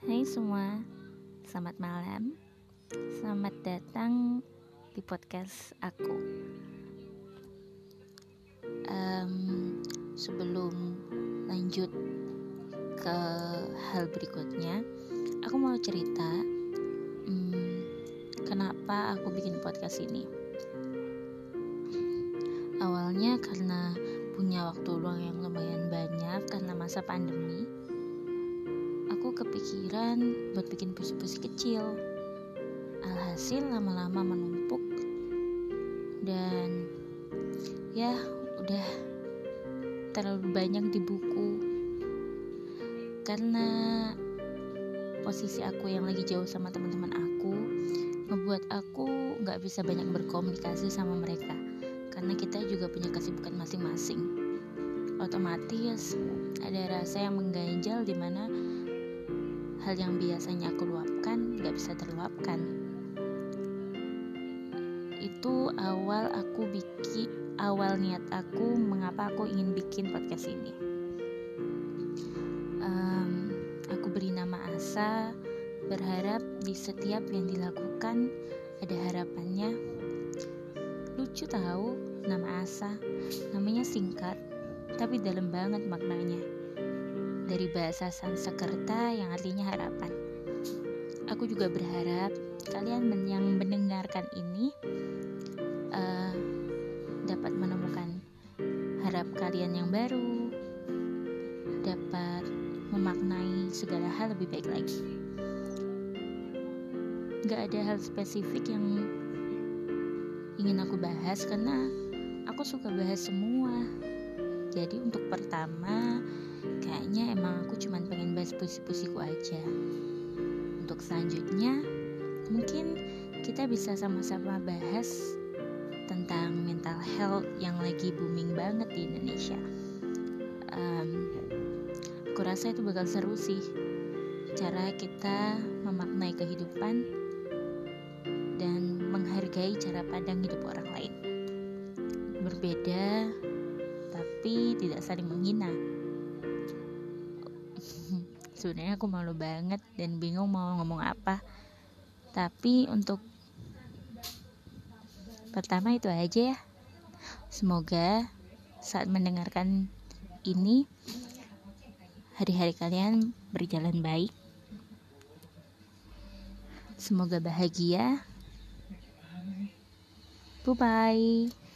Hai semua, selamat malam. Selamat datang di podcast aku. Um, sebelum lanjut ke hal berikutnya, aku mau cerita um, kenapa aku bikin podcast ini. Awalnya karena punya waktu luang yang lumayan banyak karena masa pandemi kepikiran buat bikin puisi-puisi kecil. Alhasil lama-lama menumpuk. Dan ya udah terlalu banyak di buku. Karena posisi aku yang lagi jauh sama teman-teman aku membuat aku nggak bisa banyak berkomunikasi sama mereka. Karena kita juga punya kesibukan masing-masing. Otomatis ada rasa yang mengganjal di mana hal yang biasanya aku luapkan gak bisa terluapkan. Itu awal aku bikin awal niat aku mengapa aku ingin bikin podcast ini. Um, aku beri nama Asa berharap di setiap yang dilakukan ada harapannya. Lucu tahu nama Asa namanya singkat tapi dalam banget maknanya dari bahasa Sanskerta yang artinya harapan. Aku juga berharap kalian yang mendengarkan ini uh, dapat menemukan harap kalian yang baru, dapat memaknai segala hal lebih baik lagi. Gak ada hal spesifik yang ingin aku bahas karena aku suka bahas semua. Jadi untuk pertama kayaknya emang aku cuma pengen bahas puisi-puisiku aja. Untuk selanjutnya mungkin kita bisa sama-sama bahas tentang mental health yang lagi booming banget di Indonesia. Um, aku rasa itu bakal seru sih cara kita memaknai kehidupan dan menghargai cara pandang hidup orang lain. Berbeda tapi tidak saling menghina sebenarnya aku malu banget dan bingung mau ngomong apa. Tapi untuk pertama itu aja ya. Semoga saat mendengarkan ini hari-hari kalian berjalan baik. Semoga bahagia. Bye bye